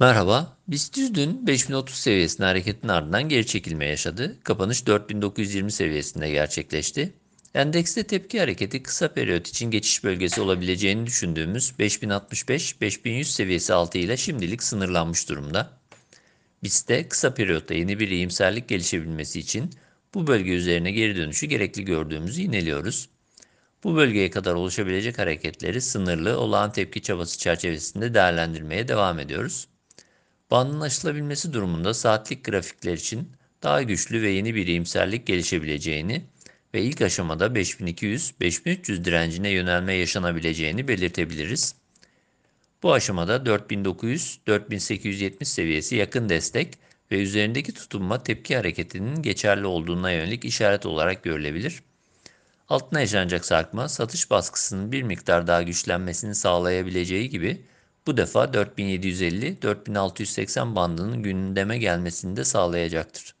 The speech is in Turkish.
Merhaba, BIST dün 5030 seviyesinde hareketin ardından geri çekilme yaşadı. Kapanış 4920 seviyesinde gerçekleşti. Endekste tepki hareketi kısa periyot için geçiş bölgesi olabileceğini düşündüğümüz 5065-5100 seviyesi altı ile şimdilik sınırlanmış durumda. BIST'te kısa periyotta yeni bir iyimserlik gelişebilmesi için bu bölge üzerine geri dönüşü gerekli gördüğümüzü yineliyoruz. Bu bölgeye kadar oluşabilecek hareketleri sınırlı olağan tepki çabası çerçevesinde değerlendirmeye devam ediyoruz. Bandın aşılabilmesi durumunda saatlik grafikler için daha güçlü ve yeni bir iyimserlik gelişebileceğini ve ilk aşamada 5200-5300 direncine yönelme yaşanabileceğini belirtebiliriz. Bu aşamada 4900-4870 seviyesi yakın destek ve üzerindeki tutunma tepki hareketinin geçerli olduğuna yönelik işaret olarak görülebilir. Altına yaşanacak sarkma satış baskısının bir miktar daha güçlenmesini sağlayabileceği gibi bu defa 4750-4680 bandının gündeme gelmesini de sağlayacaktır.